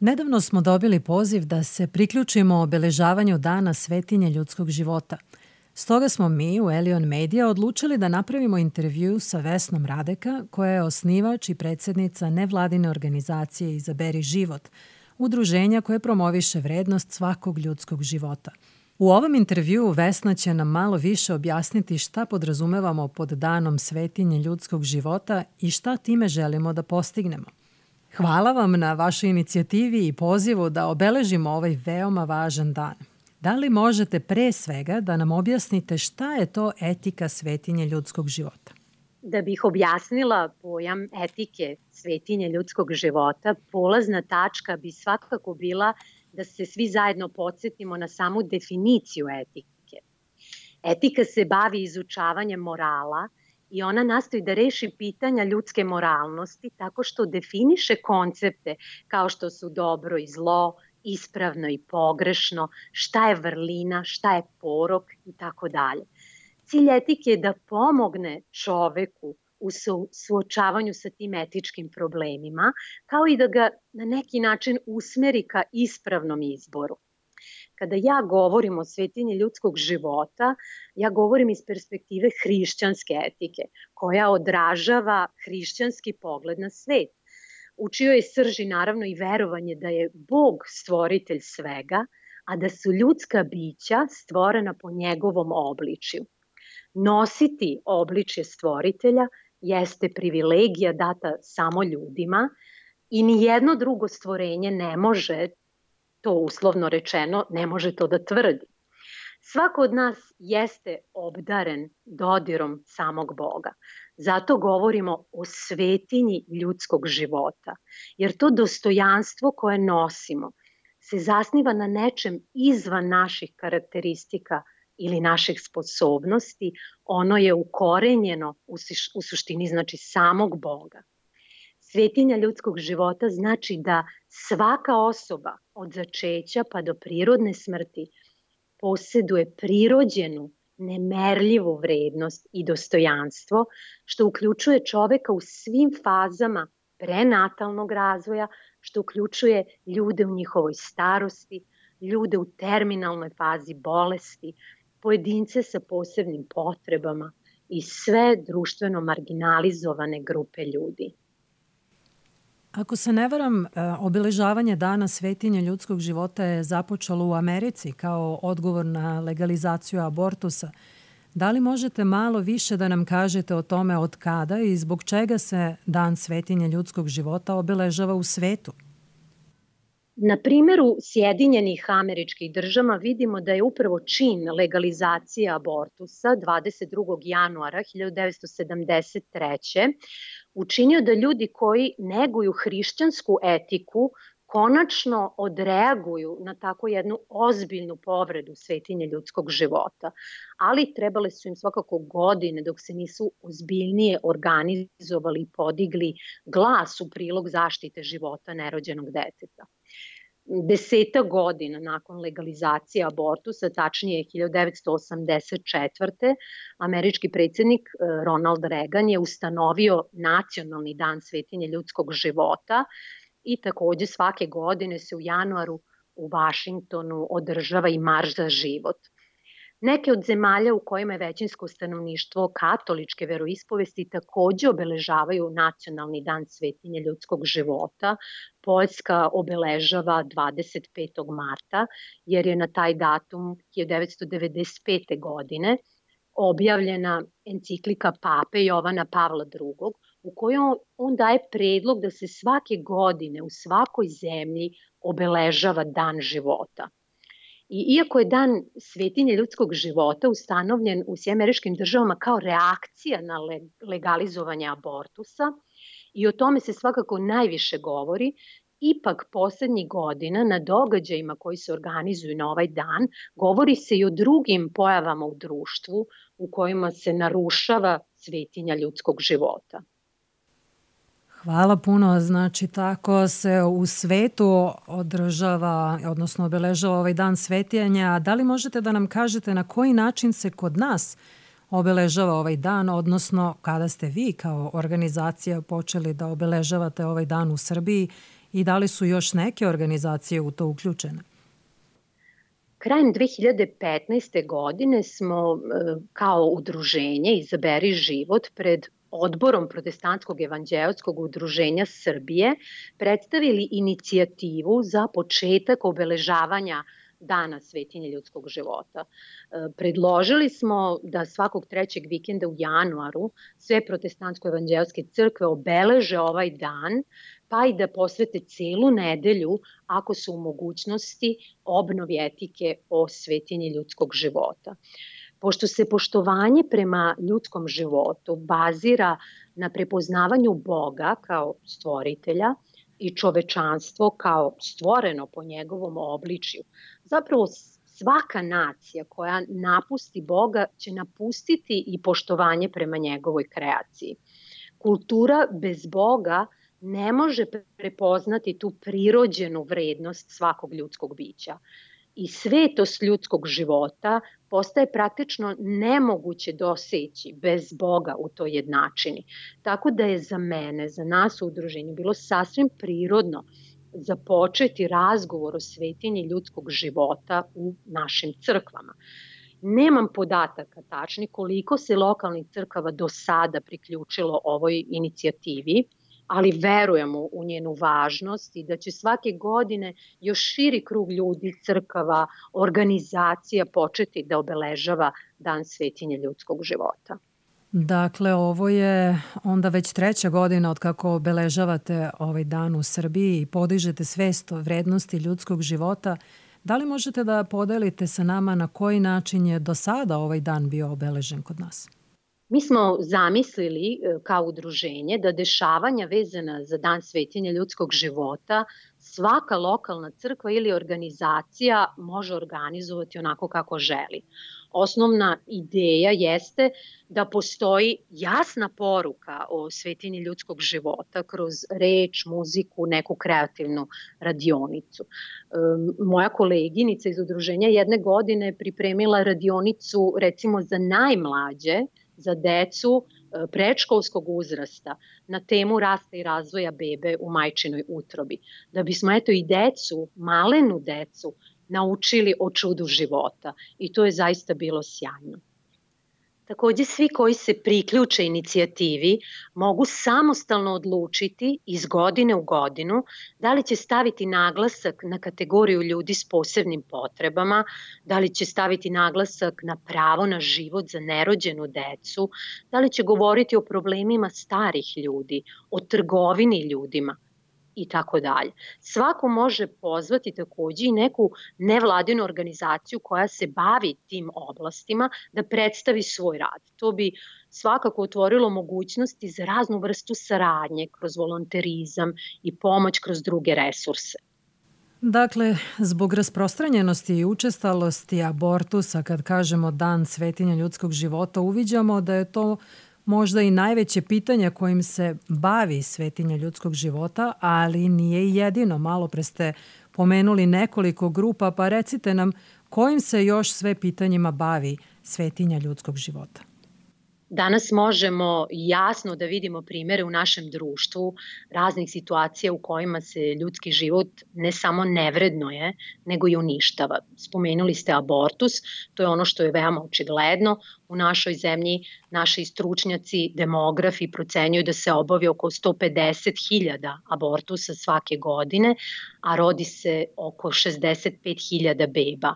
Nedavno smo dobili poziv da se priključimo obeležavanju dana svetinje ljudskog života. Stoga smo mi u Elion Media odlučili da napravimo intervju sa Vesnom Radeka, koja je osnivač i predsednica nevladine organizacije Izaberi život, udruženja koje promoviše vrednost svakog ljudskog života. U ovom intervju Vesna će nam malo više objasniti šta podrazumevamo pod danom svetinje ljudskog života i šta time želimo da postignemo. Hvala vam na vašoj inicijativi i pozivu da obeležimo ovaj veoma važan dan. Da li možete pre svega da nam objasnite šta je to etika svetinje ljudskog života? Da bih objasnila pojam etike svetinje ljudskog života, polazna tačka bi svakako bila da se svi zajedno podsjetimo na samu definiciju etike. Etika se bavi izučavanjem morala – i ona nastoji da reši pitanja ljudske moralnosti tako što definiše koncepte kao što su dobro i zlo, ispravno i pogrešno, šta je vrlina, šta je porok i tako dalje. Cilj etike je da pomogne čoveku u suočavanju sa tim etičkim problemima, kao i da ga na neki način usmeri ka ispravnom izboru. Kada ja govorim o svetinji ljudskog života, ja govorim iz perspektive hrišćanske etike, koja odražava hrišćanski pogled na svet. U čijoj srži naravno i verovanje da je Bog stvoritelj svega, a da su ljudska bića stvorena po njegovom obličju. Nositi obličje stvoritelja jeste privilegija data samo ljudima i ni jedno drugo stvorenje ne može to uslovno rečeno ne može to da tvrdi. Svako od nas jeste obdaren dodirom samog Boga. Zato govorimo o svetinji ljudskog života, jer to dostojanstvo koje nosimo se zasniva na nečem izvan naših karakteristika ili naših sposobnosti, ono je ukorenjeno u suštini znači samog Boga. Svetinja ljudskog života znači da svaka osoba od začeća pa do prirodne smrti poseduje prirođenu, nemerljivu vrednost i dostojanstvo, što uključuje čoveka u svim fazama prenatalnog razvoja, što uključuje ljude u njihovoj starosti, ljude u terminalnoj fazi bolesti, pojedince sa posebnim potrebama i sve društveno marginalizovane grupe ljudi. Ako se ne varam, e, obeležavanje dana svetinja ljudskog života je započelo u Americi kao odgovor na legalizaciju abortusa. Da li možete malo više da nam kažete o tome od kada i zbog čega se dan svetinja ljudskog života obeležava u svetu? Na primeru Sjedinjenih američkih država vidimo da je upravo čin legalizacije abortusa 22. januara 1973 učinio da ljudi koji neguju hrišćansku etiku konačno odreaguju na tako jednu ozbiljnu povredu svetinje ljudskog života. Ali trebale su im svakako godine dok se nisu ozbiljnije organizovali i podigli glas u prilog zaštite života nerođenog deteta deseta godina nakon legalizacije abortusa, tačnije 1984. američki predsednik e, Ronald Reagan je ustanovio nacionalni dan svetinje ljudskog života i takođe svake godine se u januaru u Vašingtonu održava i marš za život. Neke od zemalja u kojima je većinsko stanovništvo katoličke veroispovesti takođe obeležavaju nacionalni dan svetinje ljudskog života. Poljska obeležava 25. marta, jer je na taj datum 1995. godine objavljena enciklika pape Jovana Pavla II, u kojoj on daje predlog da se svake godine u svakoj zemlji obeležava dan života. I iako je dan svetinje ljudskog života ustanovljen u američkim državama kao reakcija na legalizovanje abortusa i o tome se svakako najviše govori, ipak poslednjih godina na događajima koji se organizuju na ovaj dan govori se i o drugim pojavama u društvu u kojima se narušava svetinja ljudskog života. Hvala puno. Znači, tako se u svetu održava, odnosno obeležava ovaj dan svetijanja. Da li možete da nam kažete na koji način se kod nas obeležava ovaj dan, odnosno kada ste vi kao organizacija počeli da obeležavate ovaj dan u Srbiji i da li su još neke organizacije u to uključene? Krajem 2015. godine smo e, kao udruženje Izaberi život pred odborom Protestantskog evanđelskog udruženja Srbije predstavili inicijativu za početak obeležavanja dana svetinje ljudskog života. E, predložili smo da svakog trećeg vikenda u januaru sve protestantsko-evanđelske crkve obeleže ovaj dan, pa i da posvete celu nedelju, ako su u mogućnosti, obnovi etike o svetinji ljudskog života. Pošto se poštovanje prema ljudskom životu bazira na prepoznavanju Boga kao stvoritelja, i čovečanstvo kao stvoreno po njegovom obličju. Zapravo svaka nacija koja napusti Boga će napustiti i poštovanje prema njegovoj kreaciji. Kultura bez Boga ne može prepoznati tu prirođenu vrednost svakog ljudskog bića i svetost ljudskog života postaje praktično nemoguće doseći bez Boga u toj jednačini. Tako da je za mene, za nas u udruženju, bilo sasvim prirodno započeti razgovor o svetinji ljudskog života u našim crkvama. Nemam podataka tačni koliko se lokalnih crkava do sada priključilo ovoj inicijativi, ali verujemo u njenu važnost i da će svake godine još širi krug ljudi, crkava, organizacija početi da obeležava Dan svetinje ljudskog života. Dakle, ovo je onda već treća godina od kako obeležavate ovaj dan u Srbiji i podižete svest o vrednosti ljudskog života. Da li možete da podelite sa nama na koji način je do sada ovaj dan bio obeležen kod nas? Mi smo zamislili e, kao udruženje da dešavanja vezana za Dan svetinja ljudskog života svaka lokalna crkva ili organizacija može organizovati onako kako želi. Osnovna ideja jeste da postoji jasna poruka o svetinji ljudskog života kroz reč, muziku, neku kreativnu radionicu. Moja koleginica iz udruženja jedne godine pripremila radionicu recimo za najmlađe, za decu e, predškolskog uzrasta na temu rasta i razvoja bebe u majčinoj utrobi. Da bismo eto i decu, malenu decu, naučili o čudu života i to je zaista bilo sjajno. Takođe, svi koji se priključe inicijativi mogu samostalno odlučiti iz godine u godinu da li će staviti naglasak na kategoriju ljudi s posebnim potrebama, da li će staviti naglasak na pravo na život za nerođenu decu, da li će govoriti o problemima starih ljudi, o trgovini ljudima – i tako dalje. Svako može pozvati takođe i neku nevladinu organizaciju koja se bavi tim oblastima da predstavi svoj rad. To bi svakako otvorilo mogućnosti za raznu vrstu saradnje kroz volonterizam i pomoć kroz druge resurse. Dakle, zbog rasprostranjenosti i učestalosti abortusa, kad kažemo dan svetinja ljudskog života, uviđamo da je to možda i najveće pitanje kojim se bavi svetinja ljudskog života, ali nije jedino. Malo pre ste pomenuli nekoliko grupa, pa recite nam kojim se još sve pitanjima bavi svetinja ljudskog života. Danas možemo jasno da vidimo primere u našem društvu raznih situacija u kojima se ljudski život ne samo nevredno je, nego i uništava. Spomenuli ste abortus, to je ono što je veoma očigledno. U našoj zemlji naši stručnjaci, demografi procenjuju da se obavi oko 150.000 abortusa svake godine, a rodi se oko 65.000 beba.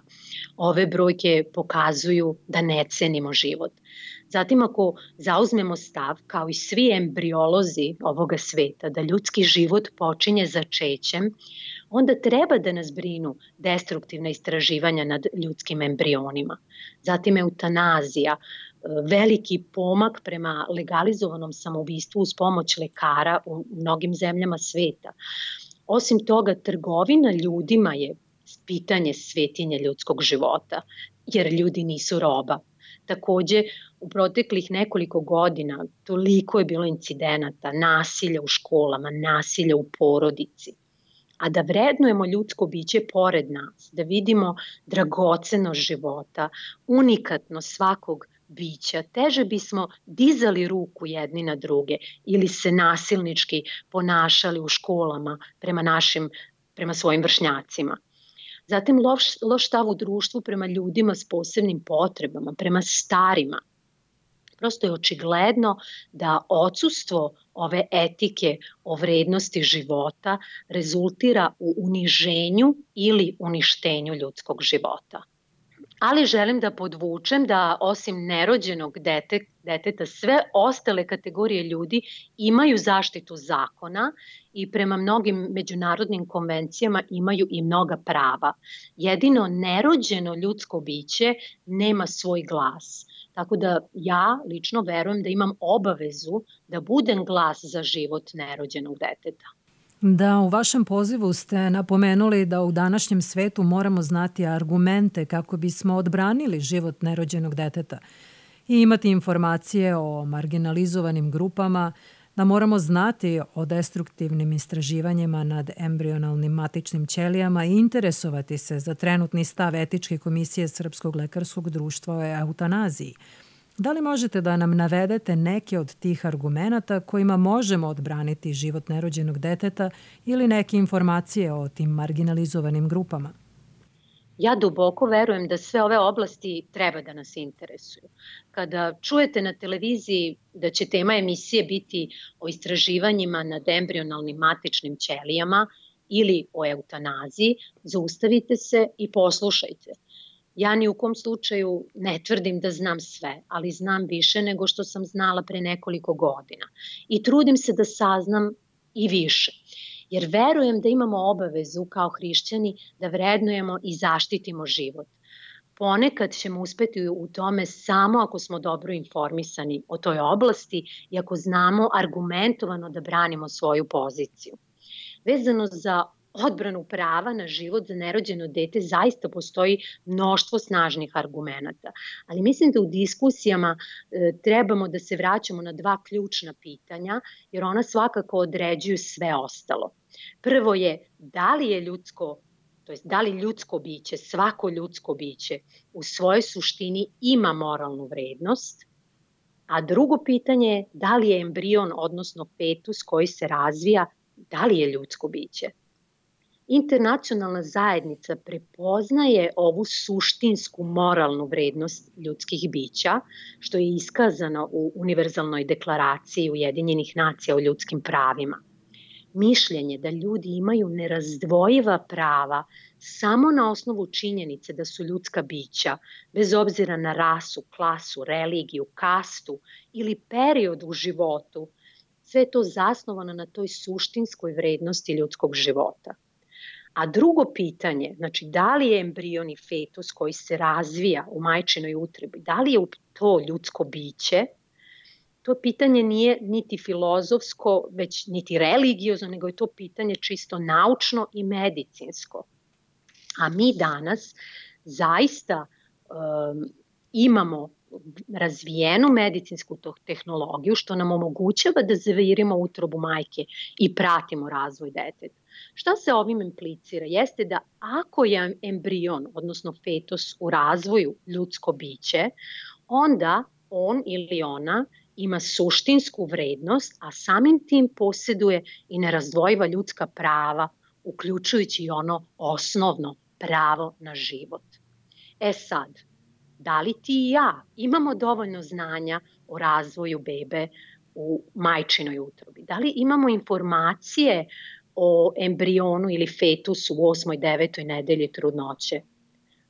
Ove brojke pokazuju da ne cenimo život. Zatim ako zauzmemo stav, kao i svi embriolozi ovoga sveta, da ljudski život počinje začećem, onda treba da nas brinu destruktivna istraživanja nad ljudskim embrionima. Zatim eutanazija, veliki pomak prema legalizovanom samoubistvu uz pomoć lekara u mnogim zemljama sveta. Osim toga, trgovina ljudima je pitanje svetinja ljudskog života, jer ljudi nisu roba. Takođe, u proteklih nekoliko godina toliko je bilo incidenata, nasilja u školama, nasilja u porodici. A da vrednujemo ljudsko biće pored nas, da vidimo dragoceno života, unikatno svakog bića, teže bismo dizali ruku jedni na druge ili se nasilnički ponašali u školama prema našim prema svojim vršnjacima. Zatim loš, loš stav u društvu prema ljudima s posebnim potrebama, prema starima. Prosto je očigledno da odsustvo ove etike o vrednosti života rezultira u uniženju ili uništenju ljudskog života. Ali želim da podvučem da osim nerođenog dete, deteta sve ostale kategorije ljudi imaju zaštitu zakona i prema mnogim međunarodnim konvencijama imaju i mnoga prava. Jedino nerođeno ljudsko biće nema svoj glas. Tako da ja lično verujem da imam obavezu da budem glas za život nerođenog deteta. Da, u vašem pozivu ste napomenuli da u današnjem svetu moramo znati argumente kako bismo odbranili život nerođenog deteta i imati informacije o marginalizovanim grupama, da moramo znati o destruktivnim istraživanjima nad embrionalnim matičnim ćelijama i interesovati se za trenutni stav Etičke komisije Srpskog lekarskog društva o eutanaziji – Da li možete da nam navedete neke od tih argumenta kojima možemo odbraniti život nerođenog deteta ili neke informacije o tim marginalizovanim grupama? Ja duboko verujem da sve ove oblasti treba da nas interesuju. Kada čujete na televiziji da će tema emisije biti o istraživanjima nad embrionalnim matičnim ćelijama ili o eutanaziji, zaustavite se i poslušajte – Ja ni u kom slučaju ne tvrdim da znam sve, ali znam više nego što sam znala pre nekoliko godina. I trudim se da saznam i više. Jer verujem da imamo obavezu kao hrišćani da vrednujemo i zaštitimo život. Ponekad ćemo uspeti u tome samo ako smo dobro informisani o toj oblasti i ako znamo argumentovano da branimo svoju poziciju. Vezano za odbranu prava na život za nerođeno dete zaista postoji mnoštvo snažnih argumenta. Ali mislim da u diskusijama e, trebamo da se vraćamo na dva ključna pitanja, jer ona svakako određuju sve ostalo. Prvo je da li je ljudsko to jest da li ljudsko biće, svako ljudsko biće u svojoj suštini ima moralnu vrednost, a drugo pitanje je da li je embrion, odnosno fetus koji se razvija, da li je ljudsko biće internacionalna zajednica prepoznaje ovu suštinsku moralnu vrednost ljudskih bića, što je iskazano u Univerzalnoj deklaraciji Ujedinjenih nacija o ljudskim pravima. Mišljenje da ljudi imaju nerazdvojiva prava samo na osnovu činjenice da su ljudska bića, bez obzira na rasu, klasu, religiju, kastu ili period u životu, sve je to zasnovano na toj suštinskoj vrednosti ljudskog života. A drugo pitanje, znači da li je embrion i fetus koji se razvija u majčinoj utrebi, da li je to ljudsko biće, to pitanje nije niti filozofsko, već niti religiozno, nego je to pitanje čisto naučno i medicinsko. A mi danas zaista um, imamo razvijenu medicinsku tehnologiju što nam omogućava da zavirimo utrobu majke i pratimo razvoj deteta. Šta se ovim implicira? Jeste da ako je embrion, odnosno fetus u razvoju ljudsko biće, onda on ili ona ima suštinsku vrednost, a samim tim posjeduje i nerazdvojiva ljudska prava, uključujući i ono osnovno pravo na život. E sad, da li ti i ja imamo dovoljno znanja o razvoju bebe u majčinoj utrobi? Da li imamo informacije o embrionu ili fetusu u osmoj, devetoj nedelji trudnoće?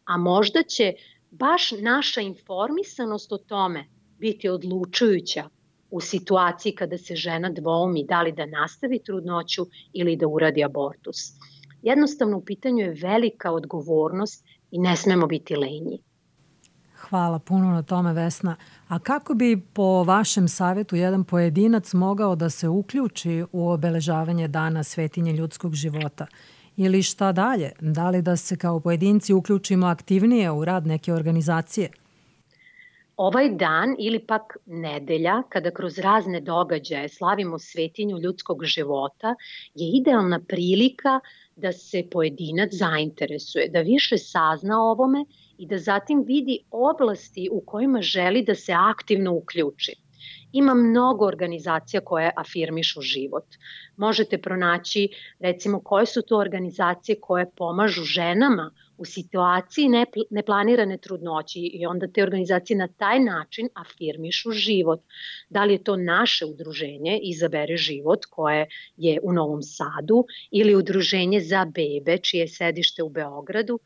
A možda će baš naša informisanost o tome biti odlučujuća u situaciji kada se žena dvoumi da li da nastavi trudnoću ili da uradi abortus. Jednostavno u pitanju je velika odgovornost i ne smemo biti lenji. Hvala puno na tome, Vesna. A kako bi po vašem savjetu jedan pojedinac mogao da se uključi u obeležavanje dana svetinje ljudskog života? Ili šta dalje? Da li da se kao pojedinci uključimo aktivnije u rad neke organizacije? Ovaj dan ili pak nedelja, kada kroz razne događaje slavimo svetinju ljudskog života, je idealna prilika da se pojedinac zainteresuje, da više sazna o ovome i da zatim vidi oblasti u kojima želi da se aktivno uključi. Ima mnogo organizacija koje afirmišu život. Možete pronaći recimo koje su to organizacije koje pomažu ženama u situaciji neplanirane trudnoći i onda te organizacije na taj način afirmišu život. Da li je to naše udruženje Izabere život koje je u Novom Sadu ili udruženje za bebe čije je sedište u Beogradu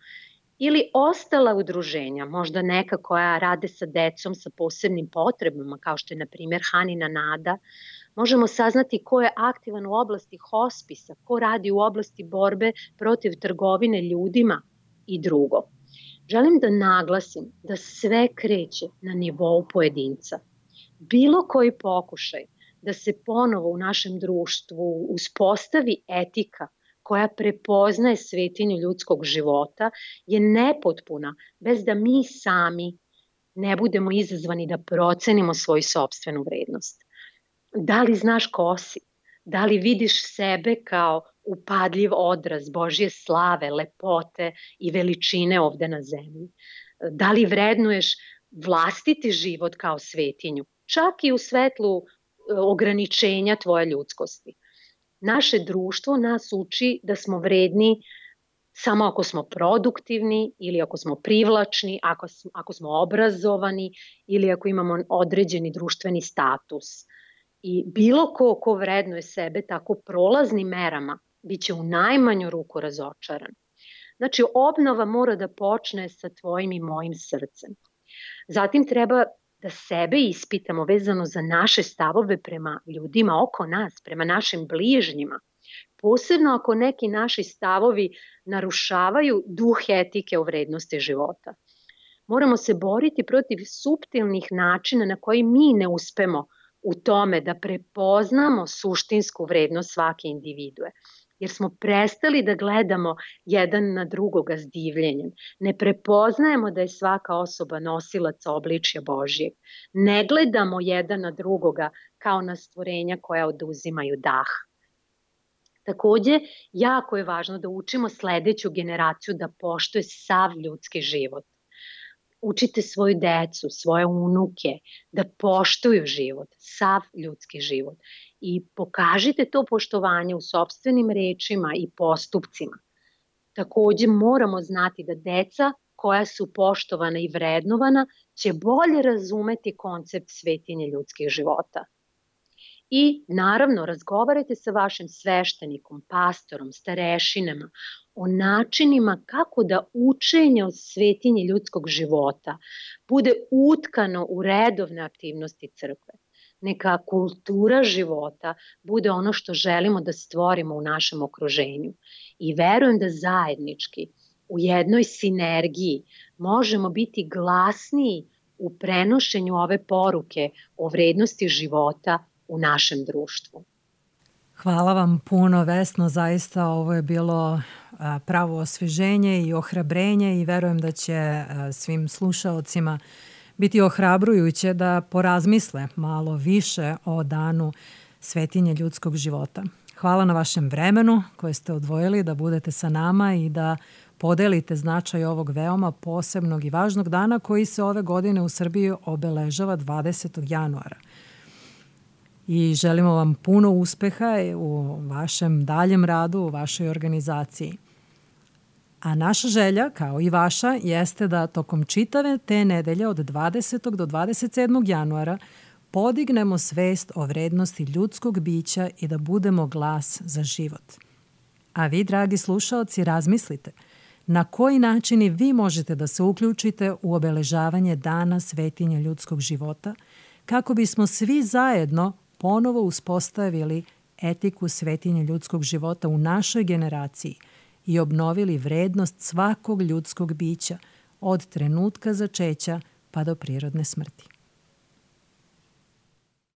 ili ostala udruženja, možda neka koja rade sa decom sa posebnim potrebama, kao što je na primjer Hanina Nada, možemo saznati ko je aktivan u oblasti hospisa, ko radi u oblasti borbe protiv trgovine ljudima i drugo. Želim da naglasim da sve kreće na nivou pojedinca. Bilo koji pokušaj da se ponovo u našem društvu uspostavi etika koja prepoznaje svetinju ljudskog života je nepotpuna bez da mi sami ne budemo izazvani da procenimo svoju sobstvenu vrednost. Da li znaš ko si? Da li vidiš sebe kao upadljiv odraz Božje slave, lepote i veličine ovde na zemlji? Da li vrednuješ vlastiti život kao svetinju, čak i u svetlu e, ograničenja tvoje ljudskosti? Naše društvo nas uči da smo vredni samo ako smo produktivni ili ako smo privlačni, ako, ako smo obrazovani ili ako imamo određeni društveni status. I bilo ko ko vrednuje sebe tako prolaznim merama biće u najmanju ruku razočaran. Znači, obnova mora da počne sa tvojim i mojim srcem. Zatim treba da sebe ispitamo vezano za naše stavove prema ljudima oko nas, prema našim bližnjima. Posebno ako neki naši stavovi narušavaju duh etike o vrednosti života. Moramo se boriti protiv subtilnih načina na koji mi ne uspemo u tome da prepoznamo suštinsku vrednost svake individue jer smo prestali da gledamo jedan na drugoga s divljenjem. Ne prepoznajemo da je svaka osoba nosilac obličja Božjeg. Ne gledamo jedan na drugoga kao na stvorenja koja oduzimaju dah. Takođe, jako je važno da učimo sledeću generaciju da poštuje sav ljudski život učite svoju decu, svoje unuke da poštuju život, sav ljudski život i pokažite to poštovanje u sobstvenim rečima i postupcima. Takođe moramo znati da deca koja su poštovana i vrednovana će bolje razumeti koncept svetinje ljudskih života. I naravno razgovarajte sa vašim sveštenikom, pastorom, starešinama o načinima kako da učenje o svetinji ljudskog života bude utkano u redovne aktivnosti crkve neka kultura života bude ono što želimo da stvorimo u našem okruženju. I verujem da zajednički, u jednoj sinergiji, možemo biti glasniji u prenošenju ove poruke o vrednosti života u našem društvu. Hvala vam puno Vesno, zaista ovo je bilo pravo osveženje i ohrabrenje i verujem da će svim slušaocima biti ohrabrujuće da porazmisle malo više o danu svetinje ljudskog života. Hvala na vašem vremenu koje ste odvojili da budete sa nama i da podelite značaj ovog veoma posebnog i važnog dana koji se ove godine u Srbiji obeležava 20. januara. I želimo vam puno uspeha u vašem daljem radu, u vašoj organizaciji. A naša želja, kao i vaša, jeste da tokom čitave te nedelje od 20. do 27. januara podignemo svest o vrednosti ljudskog bića i da budemo glas za život. A vi, dragi slušaoci, razmislite na koji način i vi možete da se uključite u obeležavanje dana svetinja ljudskog života kako bismo svi zajedno ponovo uspostavili etiku svetinja ljudskog života u našoj generaciji – i obnovili vrednost svakog ljudskog bića od trenutka začeća pa do prirodne smrti.